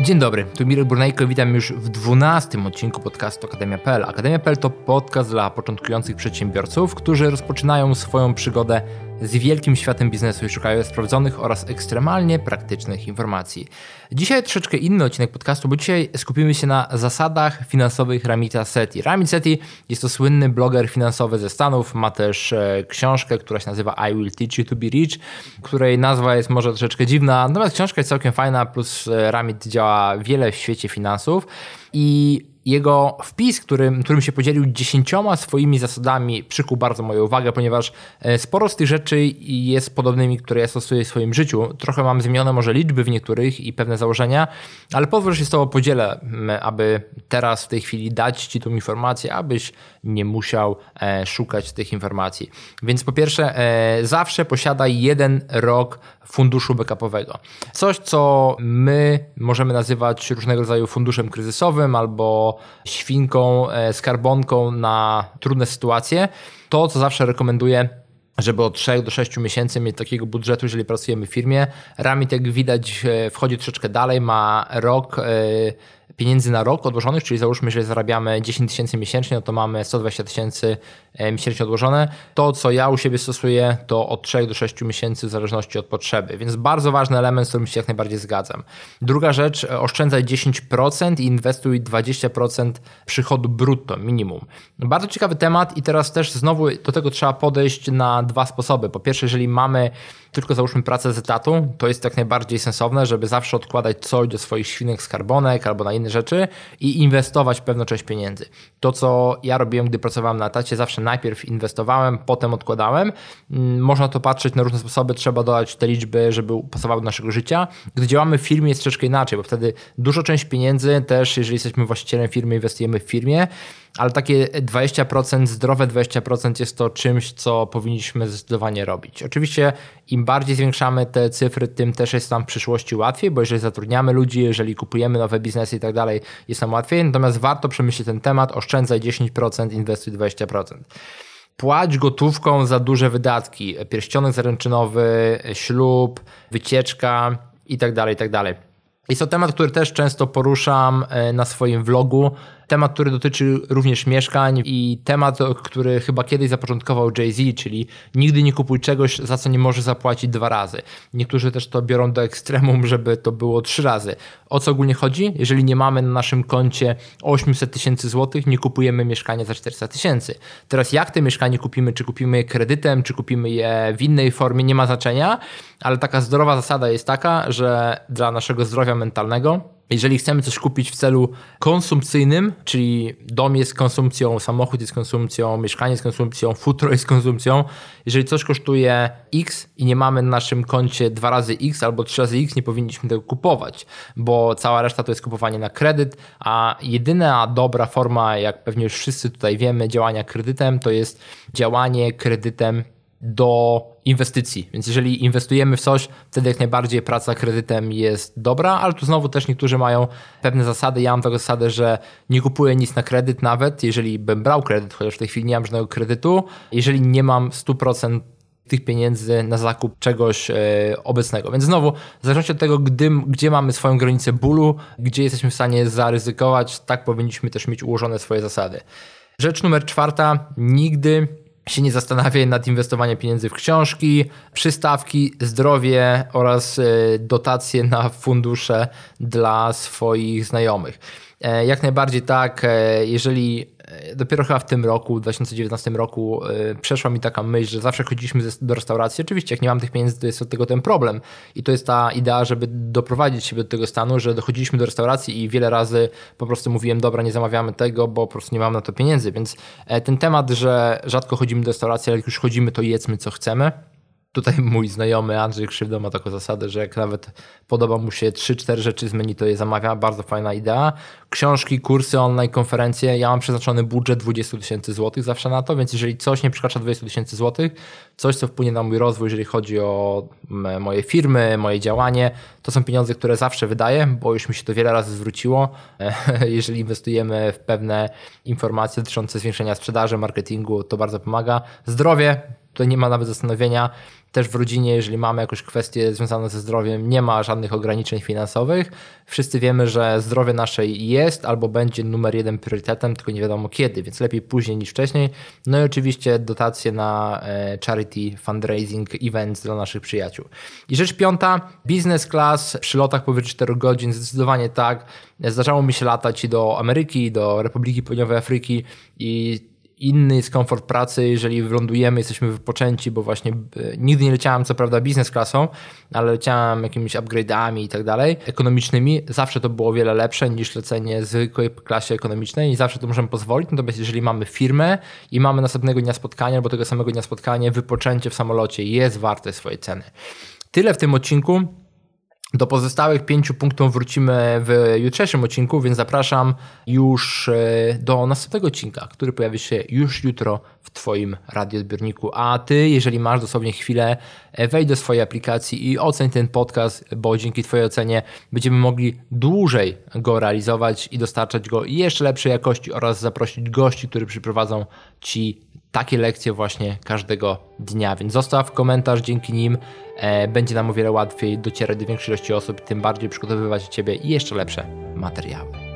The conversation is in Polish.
Dzień dobry, tu Mirek Burnejko witam już w dwunastym odcinku podcastu Akademia.pl. Akademia.pl to podcast dla początkujących przedsiębiorców, którzy rozpoczynają swoją przygodę z wielkim światem biznesu i szukają sprawdzonych oraz ekstremalnie praktycznych informacji. Dzisiaj troszeczkę inny odcinek podcastu, bo dzisiaj skupimy się na zasadach finansowych Ramita Seti. Ramit Seti jest to słynny bloger finansowy ze Stanów, ma też e, książkę, która się nazywa I Will Teach You to Be Rich, której nazwa jest może troszeczkę dziwna, natomiast książka jest całkiem fajna, plus e, Ramit działa wiele w świecie finansów i jego wpis, którym, którym się podzielił dziesięcioma swoimi zasadami, przykuł bardzo moją uwagę, ponieważ e, sporo z tych rzeczy jest podobnymi, które ja stosuję w swoim życiu. Trochę mam zmienione może liczby w niektórych i pewne założenia, ale pozwól, się z Tobą podzielę, aby teraz w tej chwili dać Ci tą informację, abyś nie musiał e, szukać tych informacji. Więc po pierwsze, e, zawsze posiadaj jeden rok funduszu backupowego. Coś, co my możemy nazywać różnego rodzaju funduszem kryzysowym albo świnką, e, skarbonką na trudne sytuacje. To, co zawsze rekomenduję, żeby od 3 do 6 miesięcy mieć takiego budżetu, jeżeli pracujemy w firmie. Ramit, jak widać, wchodzi troszeczkę dalej, ma rok pieniędzy na rok odłożonych, czyli załóżmy, że zarabiamy 10 tysięcy miesięcznie, no to mamy 120 tysięcy e, miesięcznie odłożone. To, co ja u siebie stosuję, to od 3 do 6 miesięcy w zależności od potrzeby, więc bardzo ważny element, z którym się jak najbardziej zgadzam. Druga rzecz, e, oszczędzaj 10% i inwestuj 20% przychodu brutto, minimum. Bardzo ciekawy temat i teraz też znowu do tego trzeba podejść na dwa sposoby. Po pierwsze, jeżeli mamy tylko załóżmy pracę z etatu, to jest jak najbardziej sensowne, żeby zawsze odkładać coś do swoich świnek skarbonek albo na inne rzeczy i inwestować pewną część pieniędzy. To, co ja robiłem, gdy pracowałem na etacie, zawsze najpierw inwestowałem, potem odkładałem. Mm, można to patrzeć na różne sposoby, trzeba dodać te liczby, żeby pasowały do naszego życia. Gdy działamy w firmie jest troszeczkę inaczej, bo wtedy dużo część pieniędzy też, jeżeli jesteśmy właścicielem firmy, inwestujemy w firmie, ale takie 20%, zdrowe 20% jest to czymś, co powinniśmy zdecydowanie robić. Oczywiście im bardziej zwiększamy te cyfry, tym też jest nam w przyszłości łatwiej, bo jeżeli zatrudniamy ludzi, jeżeli kupujemy nowe biznesy i tak dalej, jest nam łatwiej. Natomiast warto przemyśleć ten temat, oszczędzaj 10%, inwestuj 20%. Płać gotówką za duże wydatki, pierścionek zaręczynowy, ślub, wycieczka i tak dalej, i tak. Jest to temat, który też często poruszam e, na swoim vlogu temat, który dotyczy również mieszkań i temat, który chyba kiedyś zapoczątkował Jay-Z, czyli nigdy nie kupuj czegoś, za co nie możesz zapłacić dwa razy. Niektórzy też to biorą do ekstremum, żeby to było trzy razy. O co ogólnie chodzi? Jeżeli nie mamy na naszym koncie 800 tysięcy złotych, nie kupujemy mieszkania za 400 tysięcy. Teraz jak te mieszkanie kupimy? Czy kupimy je kredytem, czy kupimy je w innej formie, nie ma znaczenia, ale taka zdrowa zasada jest taka, że dla naszego zdrowia mentalnego jeżeli chcemy coś kupić w celu konsumpcyjnym, czyli dom jest konsumpcją, samochód jest konsumpcją, mieszkanie jest konsumpcją, futro jest konsumpcją, jeżeli coś kosztuje X i nie mamy na naszym koncie dwa razy X albo trzy razy X, nie powinniśmy tego kupować, bo cała reszta to jest kupowanie na kredyt, a jedyna dobra forma, jak pewnie już wszyscy tutaj wiemy, działania kredytem, to jest działanie kredytem do inwestycji. Więc jeżeli inwestujemy w coś, wtedy jak najbardziej praca kredytem jest dobra, ale tu znowu też niektórzy mają pewne zasady. Ja mam taką zasadę, że nie kupuję nic na kredyt nawet, jeżeli bym brał kredyt, chociaż w tej chwili nie mam żadnego kredytu, jeżeli nie mam 100% tych pieniędzy na zakup czegoś e, obecnego. Więc znowu, w zależności od tego, gdy, gdzie mamy swoją granicę bólu, gdzie jesteśmy w stanie zaryzykować, tak powinniśmy też mieć ułożone swoje zasady. Rzecz numer czwarta, nigdy się nie zastanawiaj nad inwestowaniem pieniędzy w książki, przystawki, zdrowie oraz e, dotacje na fundusze dla swoich znajomych. E, jak najbardziej tak, e, jeżeli dopiero chyba w tym roku, w 2019 roku e, przeszła mi taka myśl, że zawsze chodziliśmy do restauracji. Oczywiście, jak nie mam tych pieniędzy, to jest od tego ten problem. I to jest ta idea, żeby doprowadzić siebie do tego stanu, że dochodziliśmy do restauracji i wiele razy po prostu mówiłem, dobra, nie zamawiamy tego, bo po prostu nie mamy na to pieniędzy. Więc e, ten temat, że rzadko chodzimy do restauracji, ale jak już chodzimy, to jedzmy co chcemy Tutaj mój znajomy Andrzej Krzywdo ma taką zasadę, że jak nawet podoba mu się 3-4 rzeczy z menu, to je zamawia. Bardzo fajna idea. Książki, kursy online, konferencje. Ja mam przeznaczony budżet 20 tysięcy złotych zawsze na to, więc jeżeli coś nie przekracza 20 tysięcy złotych, coś co wpłynie na mój rozwój, jeżeli chodzi o moje firmy, moje działanie, to są pieniądze, które zawsze wydaję, bo już mi się to wiele razy zwróciło. Jeżeli inwestujemy w pewne informacje dotyczące zwiększenia sprzedaży, marketingu, to bardzo pomaga. Zdrowie, tutaj nie ma nawet zastanowienia. Też w rodzinie, jeżeli mamy jakąś kwestię związaną ze zdrowiem, nie ma żadnych ograniczeń finansowych. Wszyscy wiemy, że zdrowie nasze jest albo będzie numer jeden priorytetem, tylko nie wiadomo kiedy, więc lepiej później niż wcześniej. No i oczywiście dotacje na e, charity fundraising events dla naszych przyjaciół. I rzecz piąta, business class przy lotach powyżej 4 godzin, zdecydowanie tak. Zdarzało mi się latać do Ameryki, do Republiki Południowej Afryki i inny jest komfort pracy, jeżeli wylądujemy, jesteśmy wypoczęci, bo właśnie e, nigdy nie leciałem co prawda biznes klasą, ale leciałem jakimiś upgrade'ami i tak dalej, ekonomicznymi. Zawsze to było o wiele lepsze niż lecenie zwykłej klasie ekonomicznej i zawsze to możemy pozwolić. Natomiast jeżeli mamy firmę i mamy następnego dnia spotkania albo tego samego dnia spotkanie, wypoczęcie w samolocie jest warte swojej ceny. Tyle w tym odcinku. Do pozostałych pięciu punktów wrócimy w jutrzejszym odcinku, więc zapraszam już e, do następnego odcinka, który pojawi się już jutro w Twoim radioodbiorniku. A Ty, jeżeli masz dosłownie chwilę, e, wejdź do swojej aplikacji i oceń ten podcast, bo dzięki Twojej ocenie będziemy mogli dłużej go realizować i dostarczać go jeszcze lepszej jakości oraz zaprosić gości, którzy przyprowadzą Ci takie lekcje właśnie każdego dnia, więc zostaw komentarz, dzięki nim e, będzie nam o wiele łatwiej docierać do większej ilości osób, tym bardziej przygotowywać Ciebie jeszcze lepsze materiały.